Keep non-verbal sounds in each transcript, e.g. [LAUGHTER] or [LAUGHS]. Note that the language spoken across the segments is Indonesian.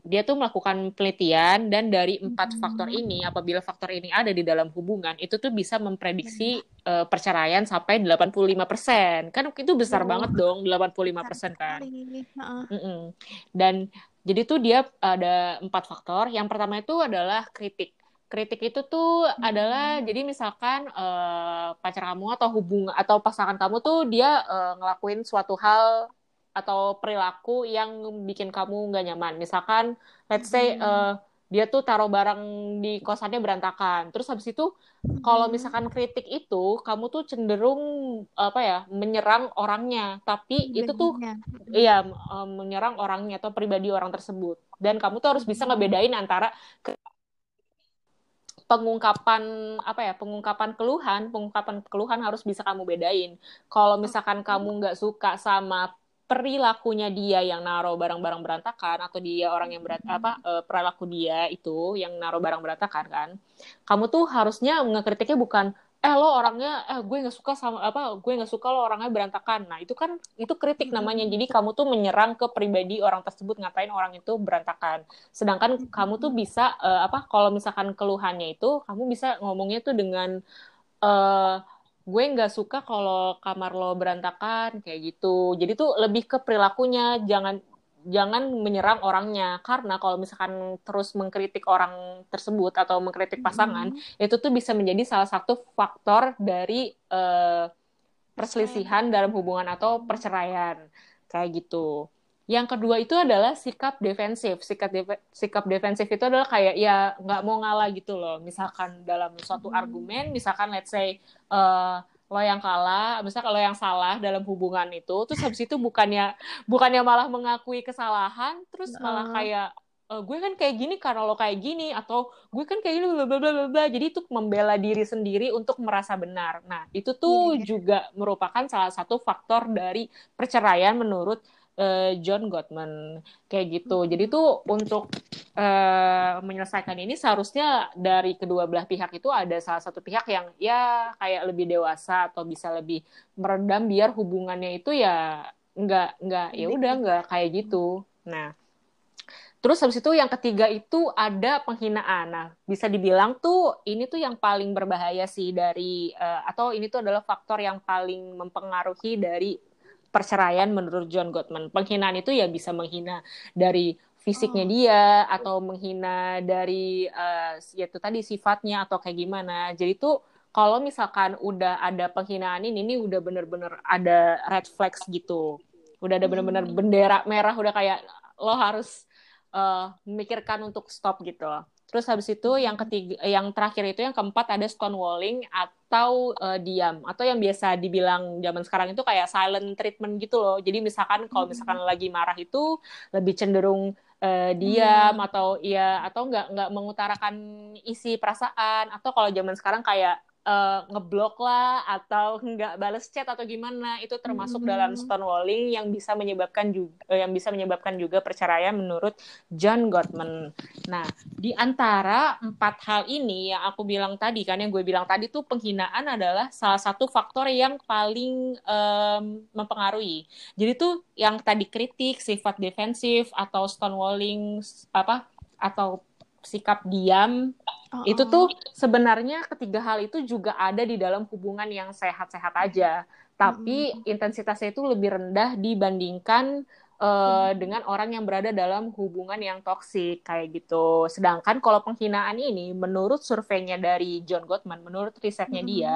dia tuh melakukan penelitian dan dari empat faktor ini apabila faktor ini ada di dalam hubungan itu tuh bisa memprediksi uh, perceraian sampai 85%. Kan itu besar oh. banget dong 85% kan. Uh -uh. Dan jadi tuh dia ada empat faktor. Yang pertama itu adalah kritik kritik itu tuh hmm. adalah jadi misalkan uh, pacar kamu atau hubung atau pasangan kamu tuh dia uh, ngelakuin suatu hal atau perilaku yang bikin kamu nggak nyaman. Misalkan let's say uh, dia tuh taruh barang di kosannya berantakan. Terus habis itu kalau hmm. misalkan kritik itu kamu tuh cenderung apa ya menyerang orangnya, tapi itu tuh iya menyerang orangnya atau pribadi orang tersebut. Dan kamu tuh harus bisa ngebedain antara pengungkapan apa ya pengungkapan keluhan pengungkapan keluhan harus bisa kamu bedain kalau misalkan kamu nggak suka sama perilakunya dia yang naruh barang-barang berantakan atau dia orang yang berat apa uh, perilaku dia itu yang naruh barang berantakan kan kamu tuh harusnya ngekritiknya bukan eh lo orangnya eh gue nggak suka sama apa gue nggak suka lo orangnya berantakan. Nah itu kan itu kritik namanya. Jadi kamu tuh menyerang ke pribadi orang tersebut ngapain orang itu berantakan. Sedangkan kamu tuh bisa uh, apa kalau misalkan keluhannya itu kamu bisa ngomongnya tuh dengan uh, gue nggak suka kalau kamar lo berantakan kayak gitu jadi tuh lebih ke perilakunya jangan jangan menyerang orangnya karena kalau misalkan terus mengkritik orang tersebut atau mengkritik pasangan mm-hmm. itu tuh bisa menjadi salah satu faktor dari uh, perselisihan dalam hubungan atau perceraian kayak gitu. Yang kedua itu adalah sikap defensif. Sikap def- sikap defensif itu adalah kayak ya nggak mau ngalah gitu loh. Misalkan dalam suatu hmm. argumen, misalkan let's say uh, lo yang kalah, misalnya kalau yang salah dalam hubungan itu, terus habis itu bukannya bukannya malah mengakui kesalahan, terus malah kayak e, gue kan kayak gini karena lo kayak gini atau gue kan kayak gini bla bla bla bla jadi itu membela diri sendiri untuk merasa benar. Nah, itu tuh yeah. juga merupakan salah satu faktor dari perceraian menurut uh, John Gottman kayak gitu. Jadi tuh untuk uh, menyelesaikan ini seharusnya dari kedua belah pihak itu ada salah satu pihak yang ya kayak lebih dewasa atau bisa lebih meredam biar hubungannya itu ya nggak nggak ya udah nggak kayak gitu. Nah, Terus habis itu yang ketiga itu ada penghinaan. Nah, bisa dibilang tuh ini tuh yang paling berbahaya sih dari uh, atau ini tuh adalah faktor yang paling mempengaruhi dari perceraian menurut John Gottman. Penghinaan itu ya bisa menghina dari fisiknya oh. dia atau menghina dari uh, yaitu tadi sifatnya atau kayak gimana. Jadi tuh kalau misalkan udah ada penghinaan ini, ini udah bener-bener ada red flags gitu. Udah ada bener-bener hmm. bendera merah, udah kayak lo harus uh, memikirkan untuk stop gitu. Terus habis itu yang ketiga, yang terakhir itu yang keempat ada stonewalling atau uh, diam atau yang biasa dibilang zaman sekarang itu kayak silent treatment gitu loh. Jadi misalkan kalau misalkan hmm. lagi marah itu lebih cenderung uh, diam hmm. atau ya atau nggak nggak mengutarakan isi perasaan atau kalau zaman sekarang kayak uh, ngeblok lah atau nggak balas chat atau gimana itu termasuk hmm. dalam stonewalling yang bisa menyebabkan juga uh, yang bisa menyebabkan juga perceraian menurut John Gottman. Nah, di antara empat hal ini yang aku bilang tadi kan yang gue bilang tadi tuh penghinaan adalah salah satu faktor yang paling um, mempengaruhi. Jadi tuh yang tadi kritik, sifat defensif atau stonewalling apa atau sikap diam oh. itu tuh sebenarnya ketiga hal itu juga ada di dalam hubungan yang sehat-sehat aja tapi mm. intensitasnya itu lebih rendah dibandingkan uh, mm. dengan orang yang berada dalam hubungan yang toksik kayak gitu sedangkan kalau penghinaan ini menurut surveinya dari John Gottman menurut risetnya mm. dia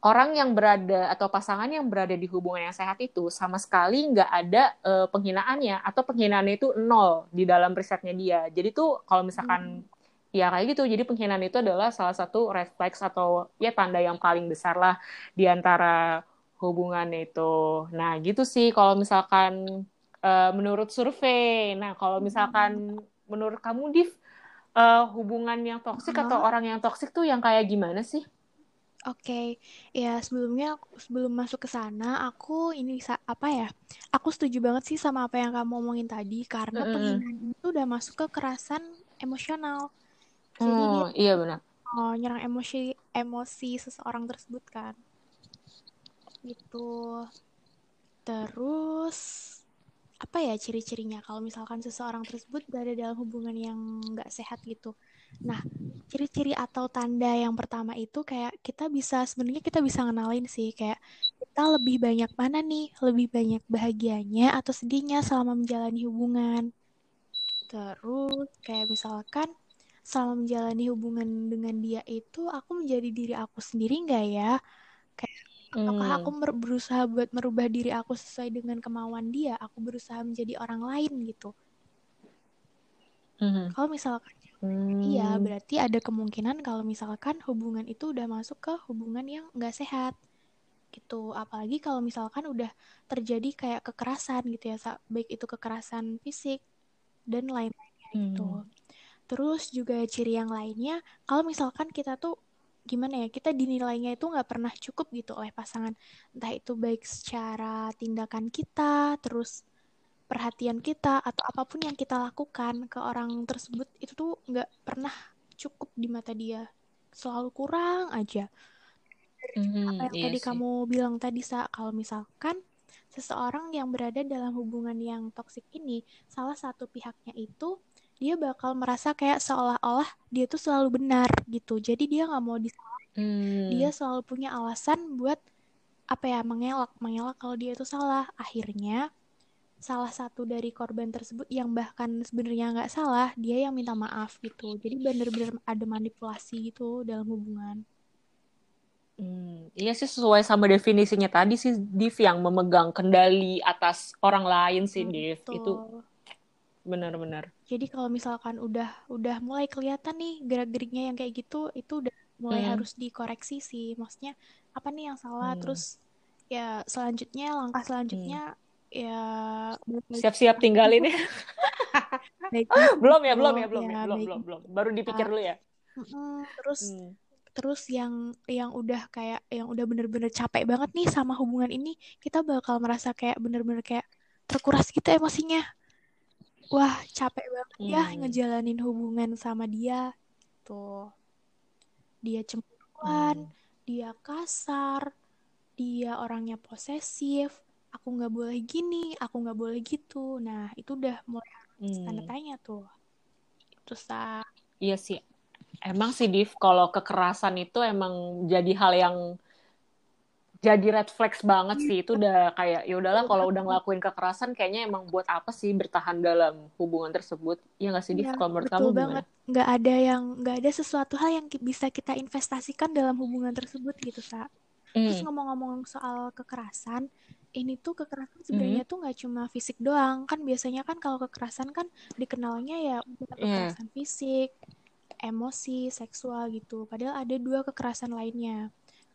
orang yang berada atau pasangan yang berada di hubungan yang sehat itu sama sekali nggak ada uh, penghinaannya atau penghinaannya itu nol di dalam risetnya dia. Jadi tuh kalau misalkan hmm. ya kayak gitu, jadi penghinaan itu adalah salah satu refleks atau ya tanda yang paling besar lah di antara hubungan itu. Nah gitu sih kalau misalkan uh, menurut survei. Nah kalau misalkan hmm. menurut kamu Div uh, hubungan yang toksik atau orang yang toksik tuh yang kayak gimana sih? Oke, ya sebelumnya sebelum masuk ke sana, aku ini apa ya? Aku setuju banget sih sama apa yang kamu omongin tadi karena mm. penghinaan itu udah masuk ke kekerasan emosional. Jadi oh, iya benar. Oh, nyerang emosi emosi seseorang tersebut kan. Gitu. Terus apa ya ciri-cirinya kalau misalkan seseorang tersebut berada dalam hubungan yang nggak sehat gitu. Nah, ciri-ciri atau tanda yang pertama itu kayak kita bisa sebenarnya kita bisa ngenalin sih kayak kita lebih banyak mana nih, lebih banyak bahagianya atau sedihnya selama menjalani hubungan. Terus kayak misalkan selama menjalani hubungan dengan dia itu aku menjadi diri aku sendiri nggak ya? Kayak apakah hmm. aku berusaha buat merubah diri aku sesuai dengan kemauan dia aku berusaha menjadi orang lain gitu hmm. kalau misalkan hmm. iya berarti ada kemungkinan kalau misalkan hubungan itu udah masuk ke hubungan yang nggak sehat gitu apalagi kalau misalkan udah terjadi kayak kekerasan gitu ya baik itu kekerasan fisik dan lain-lainnya gitu. hmm. gitu terus juga ciri yang lainnya kalau misalkan kita tuh gimana ya kita dinilainya itu nggak pernah cukup gitu oleh pasangan entah itu baik secara tindakan kita terus perhatian kita atau apa pun yang kita lakukan ke orang tersebut itu tuh nggak pernah cukup di mata dia selalu kurang aja mm-hmm, apa yang iya tadi sih. kamu bilang tadi sa kalau misalkan seseorang yang berada dalam hubungan yang toksik ini salah satu pihaknya itu dia bakal merasa kayak seolah-olah dia tuh selalu benar gitu jadi dia nggak mau disalahin hmm. dia selalu punya alasan buat apa ya mengelak mengelak kalau dia itu salah akhirnya salah satu dari korban tersebut yang bahkan sebenarnya nggak salah dia yang minta maaf gitu jadi bener-bener ada manipulasi gitu dalam hubungan Hmm, iya sih sesuai sama definisinya tadi sih Div yang memegang kendali atas orang lain sih Div. Itu benar-benar jadi kalau misalkan udah udah mulai kelihatan nih gerak-geriknya yang kayak gitu itu udah mulai hmm. harus dikoreksi sih maksudnya apa nih yang salah hmm. terus ya selanjutnya langkah selanjutnya hmm. Ya siap-siap tinggalin ya. [LAUGHS] [LAUGHS] Belum ya belum ya belum ya, ya belum belum belum. Baru dipikir dulu ya. terus hmm. terus yang yang udah kayak yang udah bener-bener capek banget nih sama hubungan ini kita bakal merasa kayak bener-bener kayak terkuras gitu emosinya. Wah capek banget ya hmm. ya ngejalanin hubungan sama dia. Tuh. Dia cemburuan hmm. dia kasar dia orangnya posesif aku nggak boleh gini aku nggak boleh gitu. Nah itu udah mulai hmm. tanda tanya tuh. Itu sah iya sih. Emang sih Div kalau kekerasan itu emang jadi hal yang jadi red flags banget sih. Itu udah kayak ya udahlah kalau udah ngelakuin kekerasan kayaknya emang buat apa sih bertahan dalam hubungan tersebut? Ya nggak sih ya, kalau menurut kamu banget. Nggak ada yang nggak ada sesuatu hal yang bisa kita investasikan dalam hubungan tersebut gitu sa. Mm. terus ngomong-ngomong soal kekerasan ini tuh kekerasan sebenarnya mm. tuh nggak cuma fisik doang kan biasanya kan kalau kekerasan kan dikenalnya ya iya. kekerasan yeah. fisik emosi seksual gitu padahal ada dua kekerasan lainnya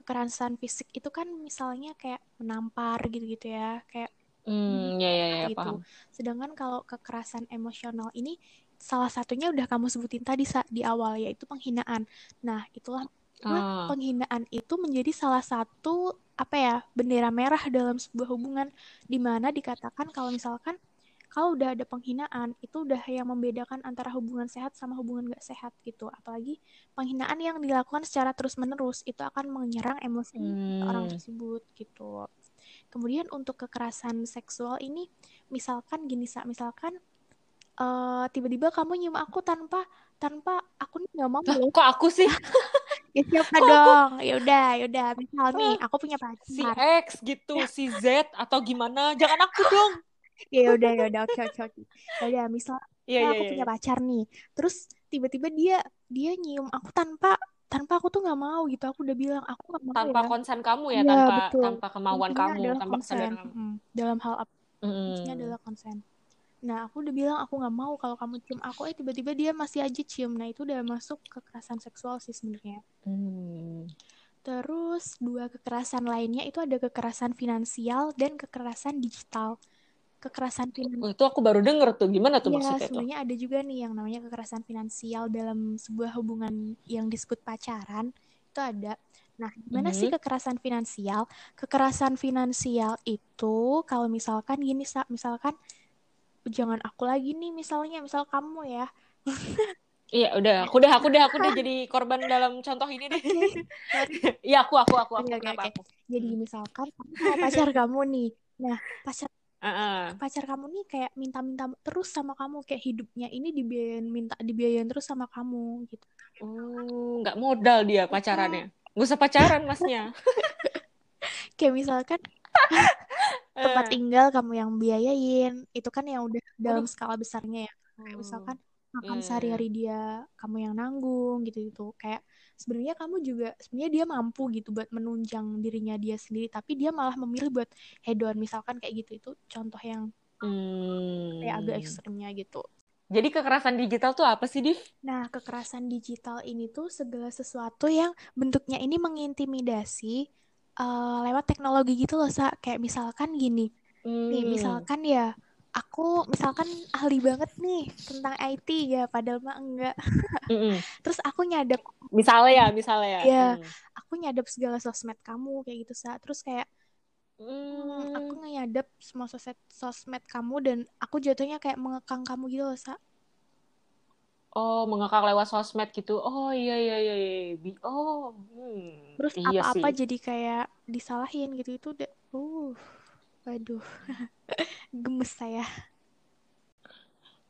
kekerasan fisik itu kan misalnya kayak menampar gitu-gitu ya kayak hmm, ya, ya, ya, gitu. Paham. Sedangkan kalau kekerasan emosional ini salah satunya udah kamu sebutin tadi di awal yaitu penghinaan. Nah, itulah oh. penghinaan itu menjadi salah satu apa ya bendera merah dalam sebuah hubungan di mana dikatakan kalau misalkan kalau udah ada penghinaan itu udah yang membedakan antara hubungan sehat sama hubungan gak sehat gitu apalagi penghinaan yang dilakukan secara terus menerus itu akan menyerang emosi hmm. orang tersebut gitu kemudian untuk kekerasan seksual ini misalkan gini sa misalkan uh, tiba-tiba kamu nyium aku tanpa tanpa aku nih nggak mau loh. kok aku sih? [LAUGHS] Ya siapa dong? Ya udah ya udah. Misal nih aku punya pacar. Si X gitu si Z atau gimana? Jangan aku dong. [LAUGHS] Ya udah ya udah. Oke oke oke. Ya udah misal yeah, aku yeah, punya yeah. pacar nih terus tiba-tiba dia dia nyium aku tanpa tanpa aku tuh nggak mau gitu. Aku udah bilang aku gak mau tanpa ya. konsen kamu ya, ya tanpa betul. tanpa kemauan Intinya kamu tanpa konsen. hmm, dalam hal apa mm. adalah konsen nah aku udah bilang aku nggak mau kalau kamu cium aku eh tiba-tiba dia masih aja cium nah itu udah masuk kekerasan seksual sih sebenarnya mm. terus dua kekerasan lainnya itu ada kekerasan finansial dan kekerasan digital kekerasan finansial. Oh, itu aku baru denger tuh. Gimana tuh ya, maksudnya sebenarnya ada juga nih yang namanya kekerasan finansial dalam sebuah hubungan yang disebut pacaran. Itu ada. Nah, gimana mm -hmm. sih kekerasan finansial? Kekerasan finansial itu kalau misalkan gini, misalkan jangan aku lagi nih misalnya, misal kamu ya. Iya, udah, aku udah, aku udah, aku udah [LAUGHS] jadi korban dalam contoh ini deh. [LAUGHS] Iya, aku, aku, aku, aku, okay, okay, okay. aku. Jadi misalkan pacar kamu nih, nah pacar Uh-uh. pacar kamu nih kayak minta-minta terus sama kamu kayak hidupnya ini dibiayain minta dibiayain terus sama kamu gitu oh nggak modal dia pacarannya nggak usah pacaran masnya [LAUGHS] kayak misalkan [LAUGHS] tempat tinggal kamu yang biayain. Itu kan yang udah dalam skala besarnya ya. Kayak Hmm. misalkan makan Iya, sehari-hari dia kamu yang nanggung gitu gitu kayak sebenarnya kamu juga sebenarnya dia mampu gitu buat menunjang dirinya dia sendiri tapi dia malah memilih buat hedon misalkan kayak gitu itu contoh yang kayak agak Hmm. ekstrimnya gitu. Jadi kekerasan digital tuh apa sih, Div? Nah, kekerasan digital ini tuh segala sesuatu yang bentuknya ini mengintimidasi eh, lewat teknologi gitu loh, Sa. Kayak misalkan gini, nih, Hmm. misalkan ya, aku misalkan ahli banget nih tentang IT ya, padahal mah enggak. Mm-mm. [LAUGHS] Terus aku nyadap, Misalnya ya, misalnya ya. Iya. Hmm. aku nyadap segala sosmed kamu kayak gitu, Sa. Terus kayak hmm, aku Hmm. nyadap semua sosmed sosmed kamu dan aku jatuhnya kayak mengekang kamu gitu loh, Sa. Oh, mengekang lewat sosmed gitu. Oh, iya, iya, iya. iya. Bi- Oh, hmm. Terus Iya apa-apa sih. jadi kayak disalahin gitu itu udah uh waduh [LAUGHS] gemes saya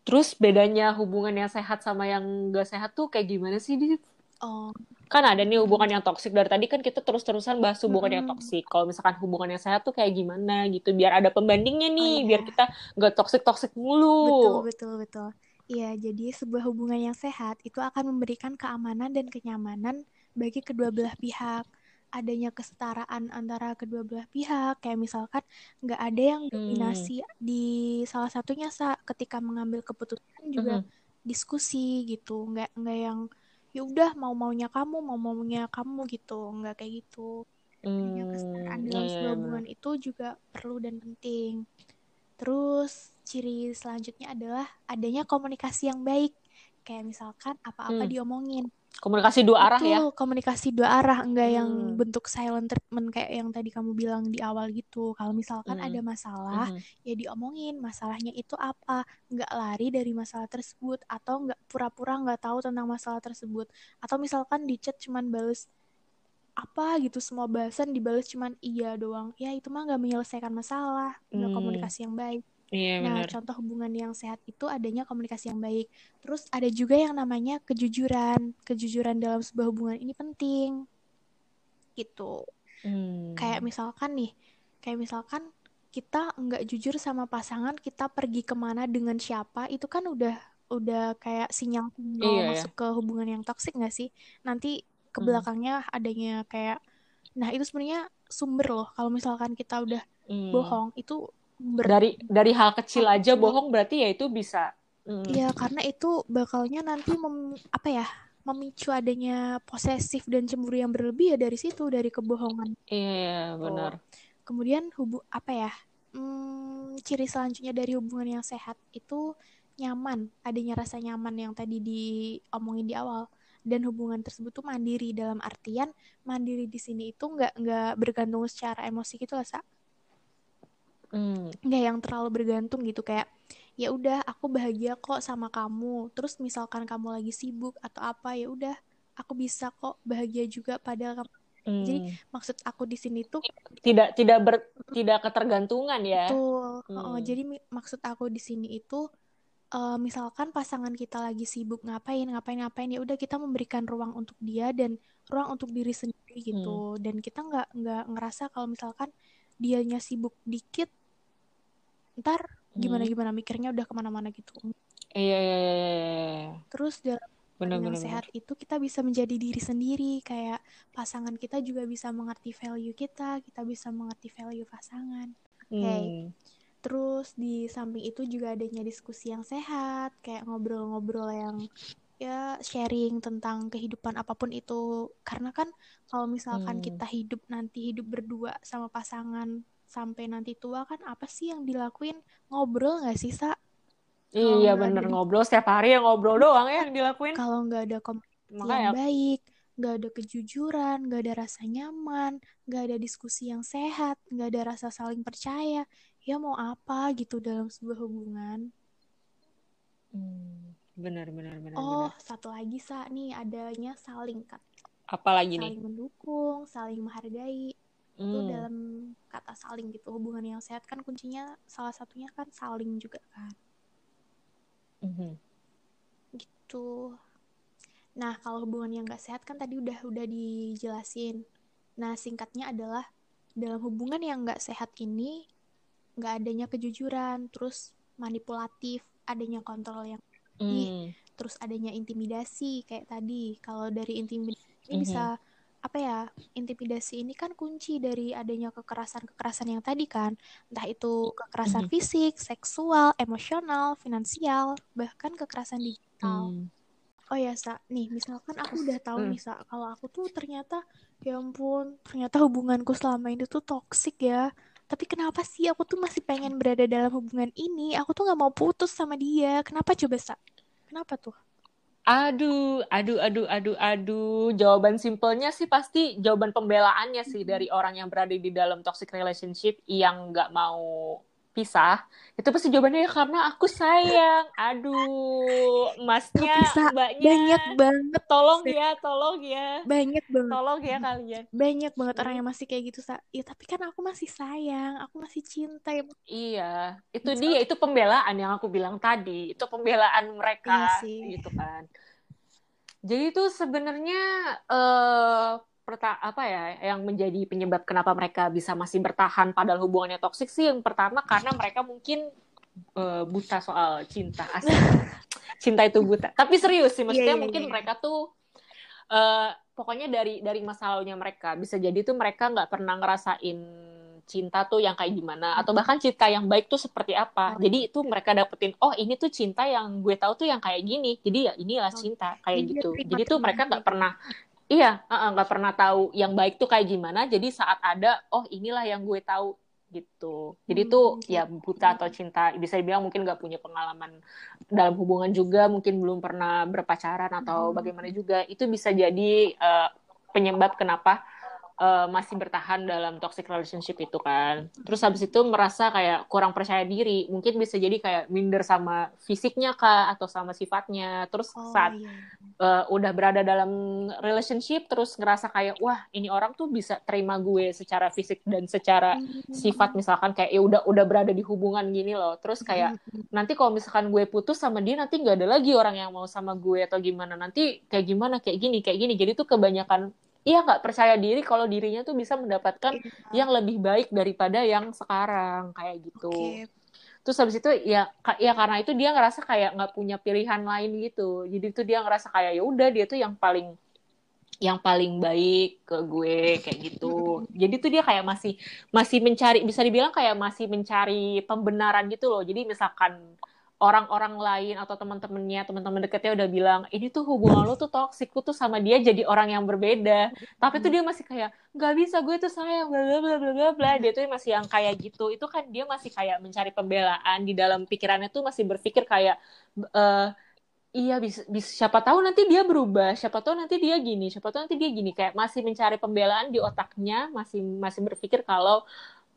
Terus bedanya hubungan yang sehat sama yang gak sehat tuh kayak gimana sih, Div? oh Kan ada nih hubungan yang toksik. Dari tadi kan kita terus-terusan bahas hubungan yang Mm-mm. toksik. Kalau misalkan hubungan yang sehat tuh kayak gimana gitu. Biar ada pembandingnya oh nih. iya Biar kita gak toksik-toksik betul mulu. betul betul iya jadi sebuah hubungan yang sehat itu akan memberikan keamanan dan kenyamanan bagi kedua belah pihak adanya kesetaraan antara kedua belah pihak kayak misalkan nggak ada yang Hmm. dominasi di salah satunya sa ketika mengambil keputusan juga Mhm. diskusi gitu nggak nggak yang ya udah mau maunya kamu mau maunya kamu gitu nggak kayak gitu adanya kesetaraan Hmm, dalam iya, iya, sebuah benar. hubungan itu juga perlu dan penting terus ciri selanjutnya adalah adanya komunikasi yang baik kayak misalkan apa-apa Hmm. diomongin Komunikasi dua arah ya. Betul, komunikasi dua arah, enggak yang Hmm. bentuk silent treatment kayak yang tadi kamu bilang di awal gitu. Kalau misalkan Hmm. ada masalah, Mhm. ya diomongin masalahnya itu apa, nggak lari dari masalah tersebut atau nggak pura-pura nggak tahu tentang masalah tersebut. Atau misalkan di chat cuman bales apa gitu semua bahasan dibales cuman iya doang. Ya itu mah nggak menyelesaikan masalah, nggak Hmm. komunikasi yang baik. Iya, Nah, benar. contoh hubungan yang sehat itu adanya komunikasi yang baik. Terus ada juga yang namanya kejujuran. Kejujuran dalam sebuah hubungan ini penting. Gitu. Kayak Hmm. misalkan nih, kayak misalkan kita nggak jujur sama pasangan, kita pergi ke mana dengan siapa, itu kan udah udah kayak sinyal Iya mau ya. masuk ke hubungan yang toksik nggak sih? Nanti ke Hmm. belakangnya adanya kayak, nah itu sebenarnya sumber loh. Kalau misalkan kita udah Hmm. bohong, itu sumber Dari dari hal kecil aja kecil. bohong berarti ya itu bisa. Hmm. Iya, karena itu bakalnya nanti mem, apa ya, memicu adanya posesif dan cemburu yang berlebih ya dari situ, dari kebohongan. Iya, Tuh. benar. Kemudian hubu apa ya? Hmm, ciri selanjutnya dari hubungan yang sehat itu nyaman, adanya rasa nyaman yang tadi diomongin di awal. Dan hubungan tersebut tuh mandiri dalam artian mandiri di sini itu nggak nggak bergantung secara emosi gitu lah, Sa. Hmm. nggak yang terlalu bergantung gitu kayak ya udah aku bahagia kok sama kamu terus misalkan kamu lagi sibuk atau apa ya udah aku bisa kok bahagia juga padahal kamu jadi Hmm. maksud aku di sini tuh Tidak tidak ber tidak ketergantungan ya. betul Heeh, Hmm. jadi maksud aku di sini itu eh, misalkan pasangan kita lagi sibuk ngapain ngapain ngapain ya udah kita memberikan ruang untuk dia dan ruang untuk diri sendiri Hmm. gitu dan kita nggak nggak ngerasa kalau misalkan dianya sibuk dikit ntar gimana Hmm. gimana mikirnya udah ke mana-mana gitu Iya, iya, iya, iya, iya. Terus dalam benar, benar. sehat itu kita bisa menjadi diri sendiri, kayak pasangan kita juga bisa mengerti value kita, kita bisa mengerti value pasangan. Oke. Hmm. Terus di samping itu juga adanya diskusi yang sehat, kayak ngobrol-ngobrol yang ya sharing tentang kehidupan apa pun itu. Karena kan kalau misalkan Hmm. kita hidup nanti hidup berdua sama pasangan sampai nanti tua kan apa sih yang dilakuin? Ngobrol nggak sih, Sa? Iya, ada bener di ngobrol setiap hari ya ngobrol doang ya yang dilakuin. kalau nggak ada komunikasi yang Makanya baik, nggak ada kejujuran, nggak ada rasa nyaman, nggak ada diskusi yang sehat, nggak ada rasa saling percaya, ya mau apa gitu dalam sebuah hubungan? Hmm, benar, benar, benar, Oh, benar. satu lagi sa nih adanya saling kat, Apa lagi nih? saling mendukung, saling menghargai itu Hmm. dalam kat kata saling gitu hubungan yang sehat kan kuncinya salah satunya kan saling juga kan mm-hmm. gitu nah kalau hubungan yang gak sehat kan tadi udah udah dijelasin nah singkatnya adalah dalam hubungan yang gak sehat ini gak adanya kejujuran terus manipulatif adanya kontrol yang mm. terus adanya intimidasi kayak tadi kalau dari intimidasi ini mm-hmm. bisa apa ya intimidasi ini kan kunci dari adanya kekerasan-kekerasan yang tadi kan entah itu kekerasan mm -hmm. fisik, seksual, emosional, finansial, bahkan kekerasan digital. Mm. Oh ya sa, nih misalkan aku udah tahu mm. nih sa, kalau aku tuh ternyata ya ampun ternyata hubunganku selama ini tuh toksik ya. Tapi kenapa sih aku tuh masih pengen berada dalam hubungan ini? Aku tuh nggak mau putus sama dia. Kenapa coba sa? Kenapa tuh? Aduh, aduh, aduh, aduh, aduh. Jawaban simpelnya sih pasti jawaban pembelaannya sih dari orang yang berada di dalam toxic relationship yang nggak mau pisah itu pasti jawabannya ya karena aku sayang. Aduh masnya Bisa, mbaknya. Banyak banget tolong ya tolong ya. Banyak banget. Tolong ya kalian. Banyak banget orang yang masih kayak gitu sa. Ya tapi kan aku masih sayang aku masih cinta. Ya. iya itu so, dia itu pembelaan yang aku bilang tadi. Itu pembelaan mereka iya gitu kan. Jadi itu sebenarnya uh, apa ya yang menjadi penyebab kenapa mereka bisa masih bertahan padahal hubungannya toksik sih yang pertama karena mereka mungkin uh, buta soal cinta asli [LAUGHS] cinta itu buta tapi serius sih maksudnya yeah, yeah, mungkin yeah. mereka tuh uh, pokoknya dari dari masa lalunya mereka bisa jadi tuh mereka nggak pernah ngerasain cinta tuh yang kayak gimana atau bahkan cinta yang baik tuh seperti apa. Oh, jadi itu mereka dapetin oh ini tuh cinta yang gue tahu tuh yang kayak gini. Jadi ya inilah oh, cinta kayak gitu. Jadi tuh mereka nggak pernah Iya, nggak uh, pernah tahu yang baik tuh kayak gimana. Jadi saat ada, oh inilah yang gue tahu gitu. Jadi hmm, tuh ya buta atau cinta bisa dibilang mungkin nggak punya pengalaman dalam hubungan juga, mungkin belum pernah berpacaran atau hmm. bagaimana juga. Itu bisa jadi uh, penyebab kenapa uh, masih bertahan dalam toxic relationship itu kan. Terus habis itu merasa kayak kurang percaya diri, mungkin bisa jadi kayak minder sama fisiknya kah atau sama sifatnya. Terus oh, saat iya. uh, udah berada dalam relationship terus ngerasa kayak wah ini orang tuh bisa terima gue secara fisik dan secara mm-hmm. sifat misalkan kayak ya udah udah berada di hubungan gini loh. Terus kayak mm-hmm. nanti kalau misalkan gue putus sama dia nanti nggak ada lagi orang yang mau sama gue atau gimana. Nanti kayak gimana kayak gini kayak gini. Jadi tuh kebanyakan iya nggak percaya diri kalau dirinya tuh bisa mendapatkan iya. yang lebih baik daripada yang sekarang kayak gitu. Okay. Terus habis itu ya ya karena itu dia ngerasa kayak nggak punya pilihan lain gitu. Jadi itu dia ngerasa kayak ya udah dia tuh yang paling yang paling baik ke gue kayak gitu. [LAUGHS] Jadi tuh dia kayak masih masih mencari bisa dibilang kayak masih mencari pembenaran gitu loh. Jadi misalkan orang-orang lain atau teman-temannya, teman-teman deketnya udah bilang, ini tuh hubungan lo tuh toksik, tuh sama dia jadi orang yang berbeda. Tapi tuh dia masih kayak, nggak bisa, gue tuh sayang, bla bla bla bla bla. Dia tuh masih yang kayak gitu. Itu kan dia masih kayak mencari pembelaan di dalam pikirannya tuh masih berpikir kayak, uh, iya bisa, bisa siapa tahu nanti dia berubah, siapa tahu nanti dia gini, siapa tahu nanti dia gini. Kayak masih mencari pembelaan di otaknya, masih masih berpikir kalau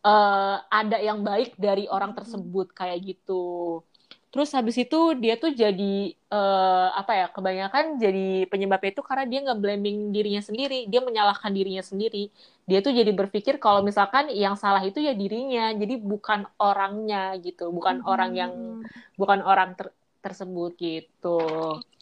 uh, ada yang baik dari orang tersebut kayak gitu. Terus habis itu dia tuh jadi uh, apa ya kebanyakan jadi penyebabnya itu karena dia nggak blaming dirinya sendiri, dia menyalahkan dirinya sendiri. Dia tuh jadi berpikir kalau misalkan yang salah itu ya dirinya, jadi bukan orangnya gitu, bukan hmm. orang yang bukan orang ter tersebut gitu.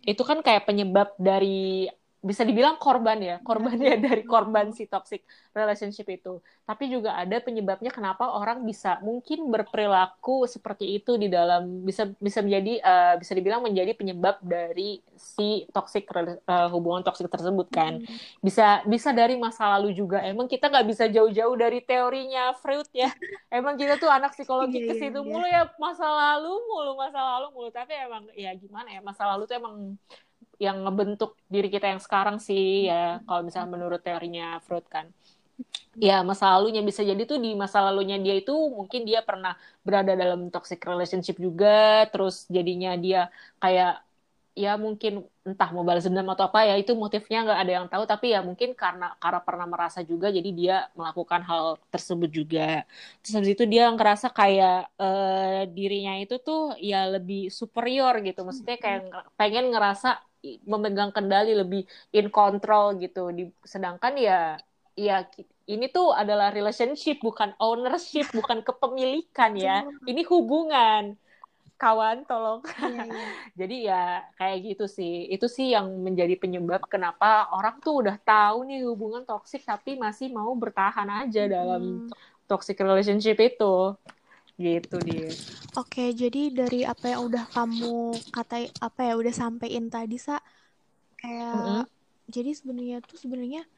Itu kan kayak penyebab dari bisa dibilang korban ya, korbannya dari korban si toxic relationship itu. Tapi juga ada penyebabnya kenapa orang bisa mungkin berperilaku seperti itu di dalam bisa bisa menjadi uh, bisa dibilang menjadi penyebab dari si toxic uh, hubungan toxic tersebut kan. Hmm. Bisa bisa dari masa lalu juga. Emang kita nggak bisa jauh-jauh dari teorinya Freud ya. Emang kita tuh anak psikologi yeah, ke iya, situ yeah, mulu ya masa lalu mulu masa lalu mulu tapi emang ya gimana ya masa lalu tuh emang yang ngebentuk diri kita yang sekarang sih ya kalau misalnya menurut teorinya Freud kan. Ya masa lalunya bisa jadi tuh di masa lalunya dia itu mungkin dia pernah berada dalam toxic relationship juga terus jadinya dia kayak ya mungkin entah mau balas dendam atau apa ya itu motifnya nggak ada yang tahu tapi ya mungkin karena karena pernah merasa juga jadi dia melakukan hal tersebut juga. Terus habis itu dia ngerasa kayak uh, dirinya itu tuh ya lebih superior gitu maksudnya kayak pengen ngerasa memegang kendali lebih in control gitu. Di, sedangkan ya ya ini tuh adalah relationship bukan ownership bukan kepemilikan ya. Ini hubungan. Kawan tolong. Iya, iya. [LAUGHS] jadi ya kayak gitu sih. Itu sih yang menjadi penyebab kenapa orang tuh udah tahu nih hubungan toksik tapi masih mau bertahan aja hmm. dalam toxic relationship itu gitu dia oke jadi dari apa yang udah kamu kata apa ya udah sampein tadi sa kayak mm -hmm. jadi sebenarnya tuh sebenarnya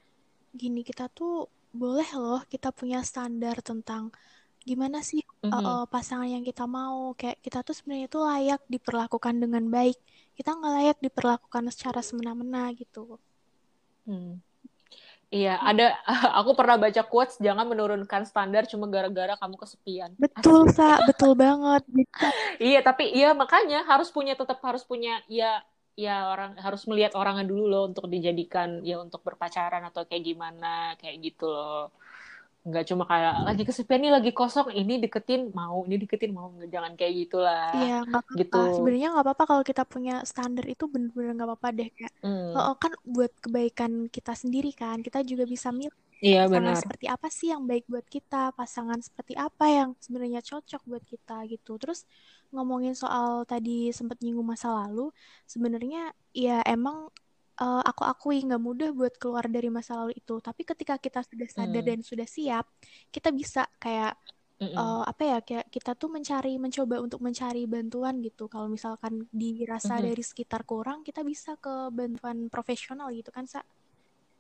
gini kita tuh boleh loh kita punya standar tentang gimana sih mm-hmm. uh, pasangan yang kita mau kayak kita tuh sebenarnya tuh layak diperlakukan dengan baik kita nggak layak diperlakukan secara semena-mena gitu hmm. Iya, ada [LAUGHS] aku pernah baca quotes jangan menurunkan standar cuma gara-gara kamu kesepian. Betul, [LAUGHS] Sa, betul banget. iya, tapi iya makanya harus punya tetap harus punya ya ya orang harus melihat orangnya dulu loh untuk dijadikan ya untuk berpacaran atau kayak gimana kayak gitu loh nggak cuma kayak lagi kesepian nih lagi kosong ini deketin mau ini deketin mau jangan kayak gitulah iya nggak apa-apa gitu. sebenarnya nggak apa-apa kalau kita punya standar itu bener-bener nggak apa-apa deh kayak hmm. oh, kan buat kebaikan kita sendiri kan kita juga bisa milih Iya pasangan benar. seperti apa sih yang baik buat kita, pasangan seperti apa yang sebenarnya cocok buat kita gitu. Terus ngomongin soal tadi sempat nyinggung masa lalu, sebenarnya ya emang uh, aku akui nggak mudah buat keluar dari masa lalu itu tapi ketika kita sudah sadar hmm. dan sudah siap kita bisa kayak uh, apa ya kayak kita tuh mencari mencoba untuk mencari bantuan gitu kalau misalkan dirasa mm -hmm. dari sekitar kurang kita bisa ke bantuan profesional gitu kan sa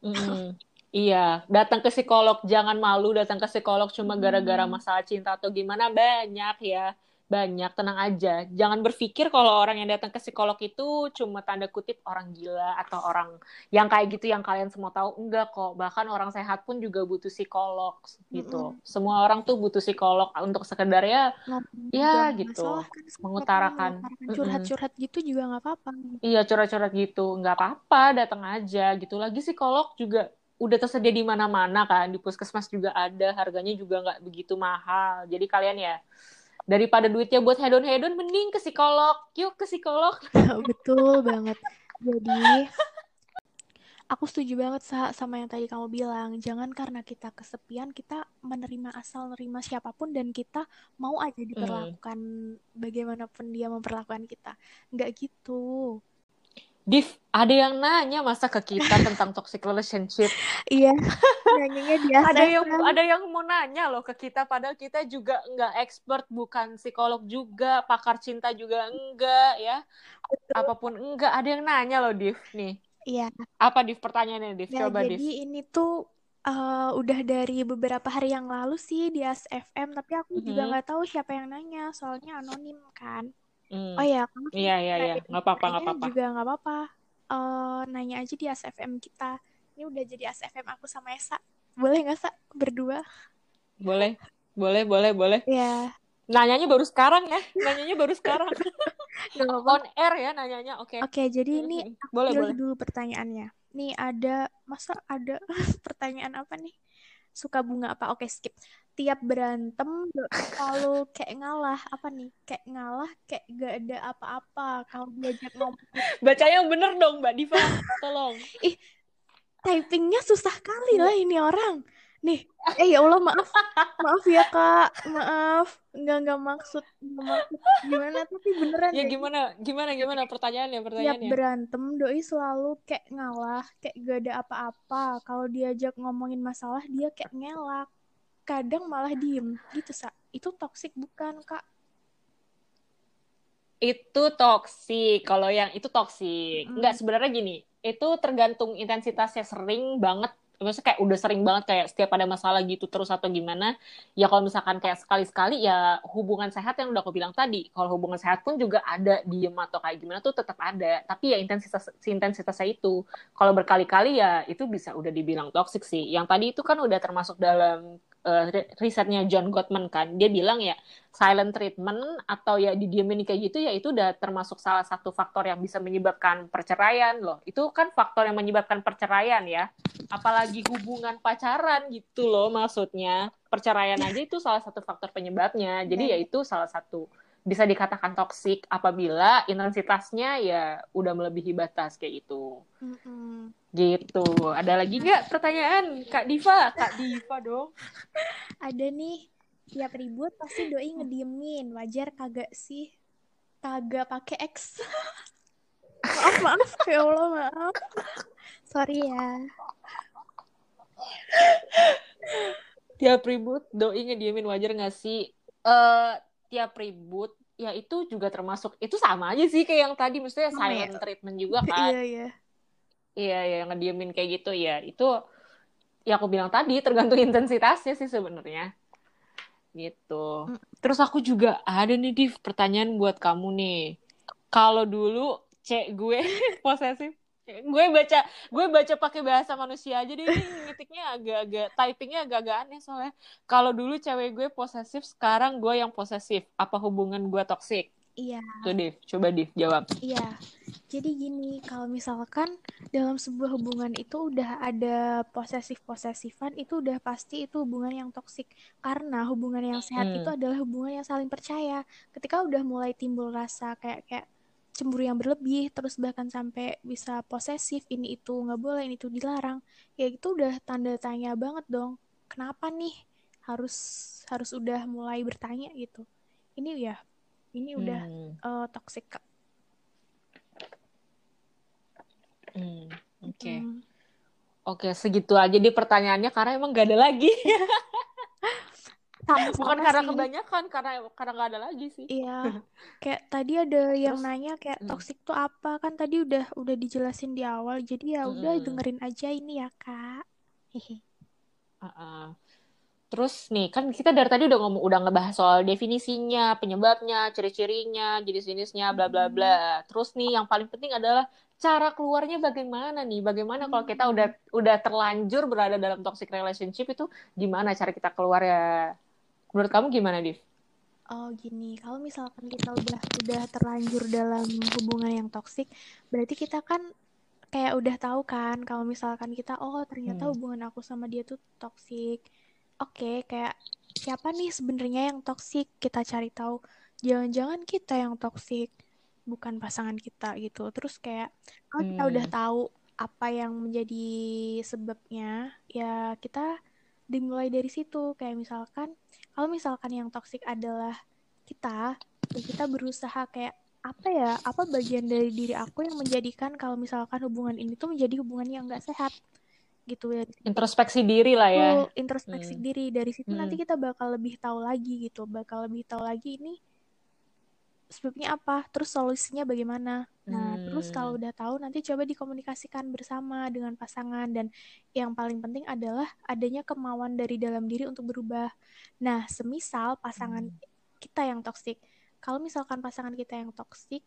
mm. Iya, datang ke psikolog jangan malu datang ke psikolog cuma gara-gara masalah cinta atau gimana banyak ya banyak tenang aja. Jangan berpikir kalau orang yang datang ke psikolog itu cuma tanda kutip orang gila atau orang yang kayak gitu yang kalian semua tahu. Enggak kok. Bahkan orang sehat pun juga butuh psikolog gitu. Mm -hmm. semua orang tuh butuh psikolog. Untuk sekedar ya nah, ya gitu. masalah, kan, mengutarakan. curhat-curhat gitu juga nggak apa-apa. Iya curhat-curhat gitu. Nggak apa-apa datang aja gitu. Lagi psikolog juga udah tersedia di mana-mana kan. Di puskesmas juga ada harganya juga nggak begitu mahal. Jadi kalian ya daripada duitnya buat hedon hedon mending ke psikolog. Yuk ke psikolog. [LAUGHS] Betul banget. Jadi aku setuju banget sama yang tadi kamu bilang. Jangan karena kita kesepian kita menerima asal menerima siapa pun dan kita mau aja diperlakukan hmm. bagaimanapun dia memperlakukan kita. Nggak gitu Div, ada yang nanya masa ke kita tentang toxic relationship? [LAUGHS] iya, nanyanya dia. ada yang ada yang mau nanya loh ke kita, padahal kita juga nggak expert, bukan psikolog juga, pakar cinta juga enggak ya, Betul. apa pun enggak. Ada yang nanya loh, Div nih. Iya. Apa Div pertanyaannya, Div? Nah, Coba jadi Div. ini tuh uh, udah dari beberapa hari yang lalu sih di ASFM, tapi aku mm -hmm. juga nggak tahu siapa yang nanya, soalnya anonim kan. Hmm. Oh ya, kamu Iya, iya, iya. Nggak apa-apa, nggak apa-apa. Juga nggak apa-apa. Uh, nanya aja di ASFM kita. Ini udah jadi ASFM aku sama Esa. Boleh nggak, Sa? Berdua? Boleh. Boleh, boleh, boleh. Iya. Nanyanya baru sekarang ya. Nanyanya baru sekarang. [LAUGHS] [LAUGHS] On air ya nanyanya. Oke. Okay. Oke, okay, jadi ini boleh, boleh. dulu pertanyaannya. Nih ada masa ada [LAUGHS] pertanyaan apa nih? Suka bunga apa? Oke, okay, skip. Tiap berantem kalau kayak ngalah. Apa nih? Kayak ngalah kayak gak ada apa-apa. Kalau diajak ngomong. Baca yang bener dong mbak Diva. Tolong. Ih typingnya susah kali lah ini orang nih eh ya Allah maaf. Maaf ya kak. Maaf. Nggak nggak maksud nggak maksud. Gimana? Tapi beneran ya gimana? Gimana gimana? Pertanyaannya pertanyaannya. tiap berantem doi selalu kayak ngalah kayak gak ada apa-apa. Kalau diajak ngomongin masalah dia kayak ngelak. Kadang malah diem. Gitu sa. Itu toksik bukan kak? Itu toksik kalau yang itu toksik mm. nggak sebenarnya gini. Itu tergantung intensitasnya sering banget maksudnya kayak udah sering banget kayak setiap ada masalah gitu terus atau gimana ya kalau misalkan kayak sekali-sekali ya hubungan sehat yang udah aku bilang tadi kalau hubungan sehat pun juga ada diem atau kayak gimana tuh tetap ada tapi ya intensitas si intensitasnya itu. Kalau berkali-kali ya itu bisa udah dibilang toxic sih. Yang tadi itu kan udah termasuk dalam uh, risetnya John Gottman kan dia bilang ya silent treatment atau ya didiemin kayak gitu ya itu udah termasuk salah satu faktor yang bisa menyebabkan perceraian loh. Itu kan faktor yang menyebabkan perceraian ya. Apalagi hubungan pacaran gitu loh maksudnya. Perceraian aja itu salah satu faktor penyebabnya. Jadi ya itu salah satu bisa dikatakan toksik apabila intensitasnya ya udah melebihi batas kayak itu. Mm-hmm. Gitu. Ada lagi nggak pertanyaan Kak Diva? Kak Diva dong. [LAUGHS] Ada nih. Tiap ribut pasti doi ngediemin. Wajar kagak sih? Kagak pakai X. [LAUGHS] maaf maaf ya Allah maaf. Sorry ya. tiap ribut doi ngediemin wajar gak sih? Uh, tiap ribut ya itu juga termasuk itu sama aja sih kayak yang tadi maksudnya oh, silent ya. treatment juga [LAUGHS] kan. Iya iya. Iya iya ngediemin kayak gitu ya. Itu ya aku bilang tadi tergantung intensitasnya sih sebenarnya. Gitu. Mm. Terus aku juga ada nih Div pertanyaan buat kamu nih. Kalau dulu cek gue [LAUGHS] posesif gue baca gue baca pakai bahasa manusia aja deh ngetiknya agak-agak typingnya agak-agak aneh soalnya. Kalau dulu cewek gue posesif sekarang gue yang posesif. Apa hubungan gue toksik? Iya. Tuh Div coba Div jawab. Iya. Jadi gini kalau misalkan dalam sebuah hubungan itu udah ada posesif posesifan itu udah pasti itu hubungan yang toksik. Karena hubungan yang sehat hmm. itu adalah hubungan yang saling percaya. Ketika udah mulai timbul rasa kayak kayak cemburu yang berlebih terus bahkan sampai bisa posesif ini itu nggak boleh ini itu dilarang ya itu udah tanda tanya banget dong kenapa nih harus harus udah mulai bertanya gitu ini ya ini udah hmm. uh, toxic kak hmm, oke okay. hmm. oke segitu aja di pertanyaannya karena emang gak ada lagi [LAUGHS] sama bukan karena sih. kebanyakan karena karena nggak ada lagi sih iya [LAUGHS] kayak tadi ada yang Terus, nanya kayak hmm. toksik tuh apa kan tadi udah udah dijelasin di awal jadi ya udah hmm. dengerin aja ini ya kak hehe uh -uh. Terus nih kan kita dari tadi udah ngomong udah ngebahas soal definisinya, penyebabnya, ciri-cirinya, jenis-jenisnya, bla bla bla. Terus nih yang paling penting adalah cara keluarnya bagaimana nih? Bagaimana kalau kita udah udah terlanjur berada dalam toxic relationship itu gimana cara kita keluar ya? Menurut kamu gimana, Div? Oh gini, kalau misalkan kita udah udah terlanjur dalam hubungan yang toksik, berarti kita kan kayak udah tahu kan kalau misalkan kita oh ternyata hmm. hubungan aku sama dia tuh toksik. Oke, okay, kayak siapa nih sebenarnya yang toksik? Kita cari tahu. Jangan-jangan kita yang toksik, bukan pasangan kita gitu. Terus kayak kalau hmm. kita udah hmm. tahu apa yang menjadi sebabnya, ya kita dimulai dari situ. Kayak misalkan kalau misalkan yang toksik adalah kita ya kita berusaha kayak apa ya apa bagian dari diri aku yang menjadikan kalau misalkan hubungan ini tuh menjadi hubungan yang nggak sehat gitu ya introspeksi diri lah ya introspeksi hmm. diri dari situ hmm. nanti kita bakal lebih tahu lagi gitu bakal lebih tahu lagi ini sebabnya apa terus solusinya bagaimana nah hmm. terus kalau udah tahu nanti coba dikomunikasikan bersama dengan pasangan dan yang paling penting adalah adanya kemauan dari dalam diri untuk berubah nah semisal pasangan hmm. kita yang toksik kalau misalkan pasangan kita yang toksik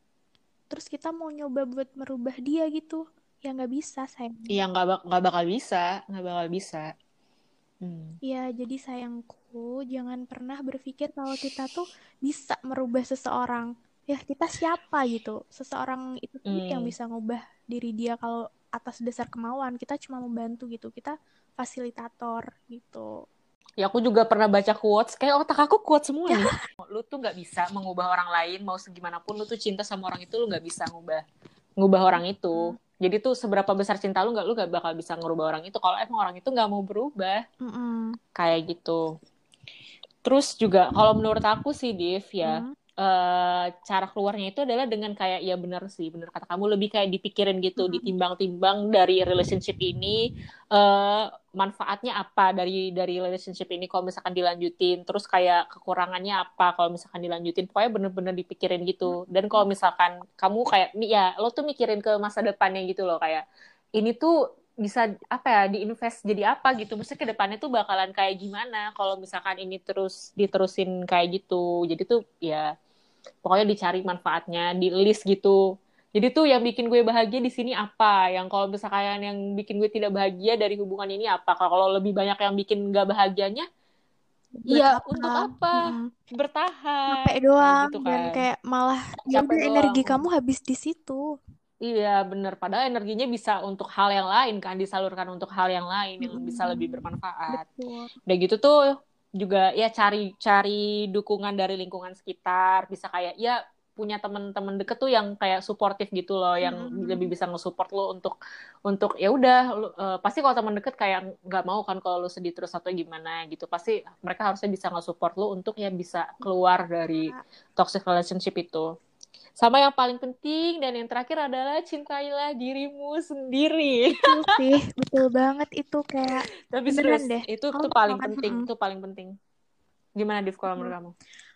terus kita mau nyoba buat merubah dia gitu ya nggak bisa sayang iya nggak bak bakal bisa nggak bakal bisa Hmm. Ya, jadi sayangku, jangan pernah berpikir kalau kita tuh bisa merubah seseorang. Ya, kita siapa gitu? Seseorang itu hmm. yang bisa ngubah diri dia kalau atas dasar kemauan. Kita cuma membantu gitu. Kita fasilitator gitu. Ya, aku juga pernah baca quotes. Kayak otak aku quotes semua nih. [LAUGHS] lu tuh nggak bisa mengubah orang lain. Mau segimanapun lu tuh cinta sama orang itu, lu nggak bisa ngubah ngubah orang itu. Hmm jadi tuh seberapa besar cinta lu nggak lu gak bakal bisa ngerubah orang itu kalau emang orang itu nggak mau berubah mm -mm. kayak gitu terus juga kalau menurut aku sih Div ya mm uh, cara keluarnya itu adalah dengan kayak ya benar sih benar kata kamu lebih kayak dipikirin gitu hmm. ditimbang-timbang dari relationship ini uh, manfaatnya apa dari dari relationship ini kalau misalkan dilanjutin terus kayak kekurangannya apa kalau misalkan dilanjutin pokoknya bener-bener dipikirin gitu. Dan kalau misalkan kamu kayak ya lo tuh mikirin ke masa depannya gitu loh kayak ini tuh bisa apa ya diinvest jadi apa gitu mesti ke depannya tuh bakalan kayak gimana kalau misalkan ini terus diterusin kayak gitu jadi tuh ya pokoknya dicari manfaatnya di list gitu jadi tuh yang bikin gue bahagia di sini apa yang kalau misalkan yang bikin gue tidak bahagia dari hubungan ini apa kalau lebih banyak yang bikin gak bahagianya Iya, untuk apa? Hmm. Bertahan. Capek doang gitu kan. dan kayak malah ya energi kamu habis di situ. Iya, bener. Padahal energinya bisa untuk hal yang lain kan, disalurkan untuk hal yang lain yang bisa lebih bermanfaat. Betul. Udah gitu tuh juga ya cari cari dukungan dari lingkungan sekitar bisa kayak ya punya teman-teman deket tuh yang kayak suportif gitu loh yang hmm. lebih bisa nge-support lo untuk untuk ya udah uh, pasti kalau teman deket kayak nggak mau kan kalau lo sedih terus atau gimana gitu pasti mereka harusnya bisa nge-support lo untuk ya bisa keluar dari toxic relationship itu sama yang paling penting dan yang terakhir adalah cintailah dirimu sendiri. Betul sih, betul banget itu kayak. Tapi serius, deh. itu itu paling penting, itu paling penting. Gimana Div kalau menurut kamu?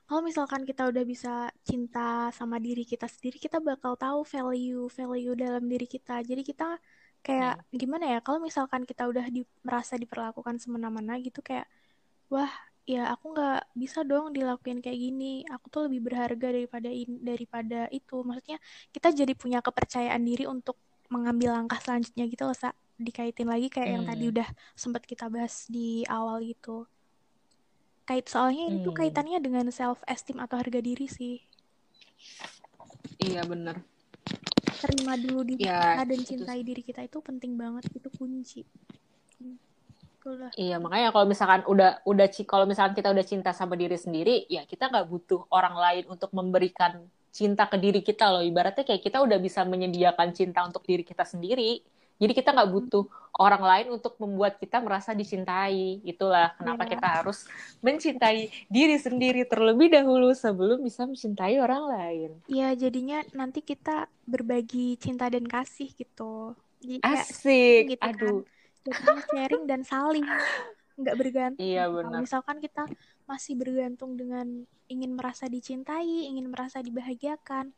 Kalau misalkan kita udah bisa cinta sama diri kita sendiri, kita bakal tahu value value dalam diri kita. Jadi kita kayak hmm. gimana ya? Kalau misalkan kita udah di, merasa diperlakukan semena-mena gitu kayak wah ya aku nggak bisa dong dilakuin kayak gini. Aku tuh lebih berharga daripada in, daripada itu. Maksudnya kita jadi punya kepercayaan diri untuk mengambil langkah selanjutnya gitu loh sa. Dikaitin lagi kayak hmm. yang tadi hmm. udah sempat kita bahas di awal gitu. Kait soalnya hmm. itu kaitannya dengan self esteem atau harga diri sih. Iya bener. Terima dulu diri ya, kita dan cintai itu... diri kita itu penting banget itu kunci lah. Iya makanya kalau misalkan udah udah kalau misalkan kita udah cinta sama diri sendiri, ya kita nggak butuh orang lain untuk memberikan cinta ke diri kita loh. Ibaratnya kayak kita udah bisa menyediakan cinta untuk diri kita sendiri. Jadi kita nggak butuh orang lain untuk membuat kita merasa dicintai. Itulah kenapa ya. kita harus mencintai diri sendiri terlebih dahulu sebelum bisa mencintai orang lain. Iya, jadinya nanti kita berbagi cinta dan kasih gitu. Jadi Asik. Gitu kan. Jadinya sharing dan saling nggak bergantung iya benar kalau misalkan kita masih bergantung dengan ingin merasa dicintai ingin merasa dibahagiakan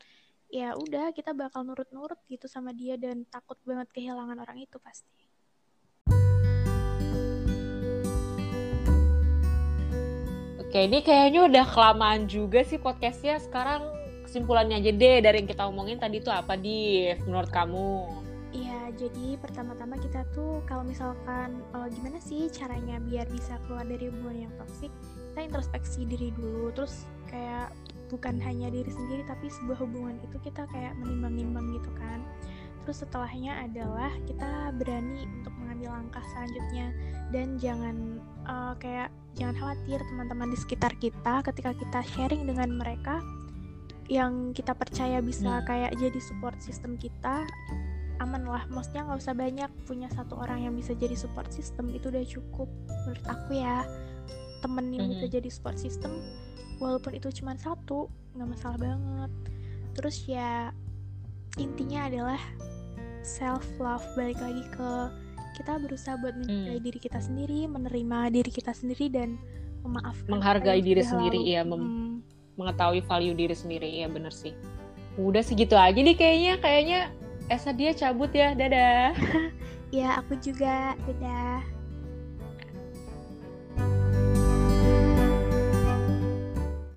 ya udah kita bakal nurut-nurut gitu sama dia dan takut banget kehilangan orang itu pasti Oke, ini kayaknya udah kelamaan juga sih podcastnya. Sekarang kesimpulannya aja deh dari yang kita omongin tadi itu apa, di menurut kamu? Jadi pertama-tama kita tuh kalau misalkan uh, gimana sih caranya biar bisa keluar dari hubungan yang toksik kita introspeksi diri dulu terus kayak bukan hanya diri sendiri tapi sebuah hubungan itu kita kayak menimbang-nimbang gitu kan. Terus setelahnya adalah kita berani untuk mengambil langkah selanjutnya. Dan jangan uh, kayak jangan khawatir teman-teman di sekitar kita ketika kita sharing dengan mereka yang kita percaya bisa hmm. kayak jadi support system kita aman lah. Maksudnya nggak usah banyak punya satu orang yang bisa jadi support system. Itu udah cukup menurut aku ya. Temen yang mm-hmm. bisa jadi support system walaupun itu cuma satu nggak masalah banget. Terus ya intinya adalah self love balik lagi ke kita berusaha buat mencintai mm. diri kita sendiri menerima diri kita sendiri dan memaafkan menghargai diri sendiri ya mem- mm. mengetahui value diri sendiri ya bener sih. Udah segitu aja nih kayaknya kayaknya Esa dia cabut ya, dadah. [LAUGHS] ya, aku juga, dadah.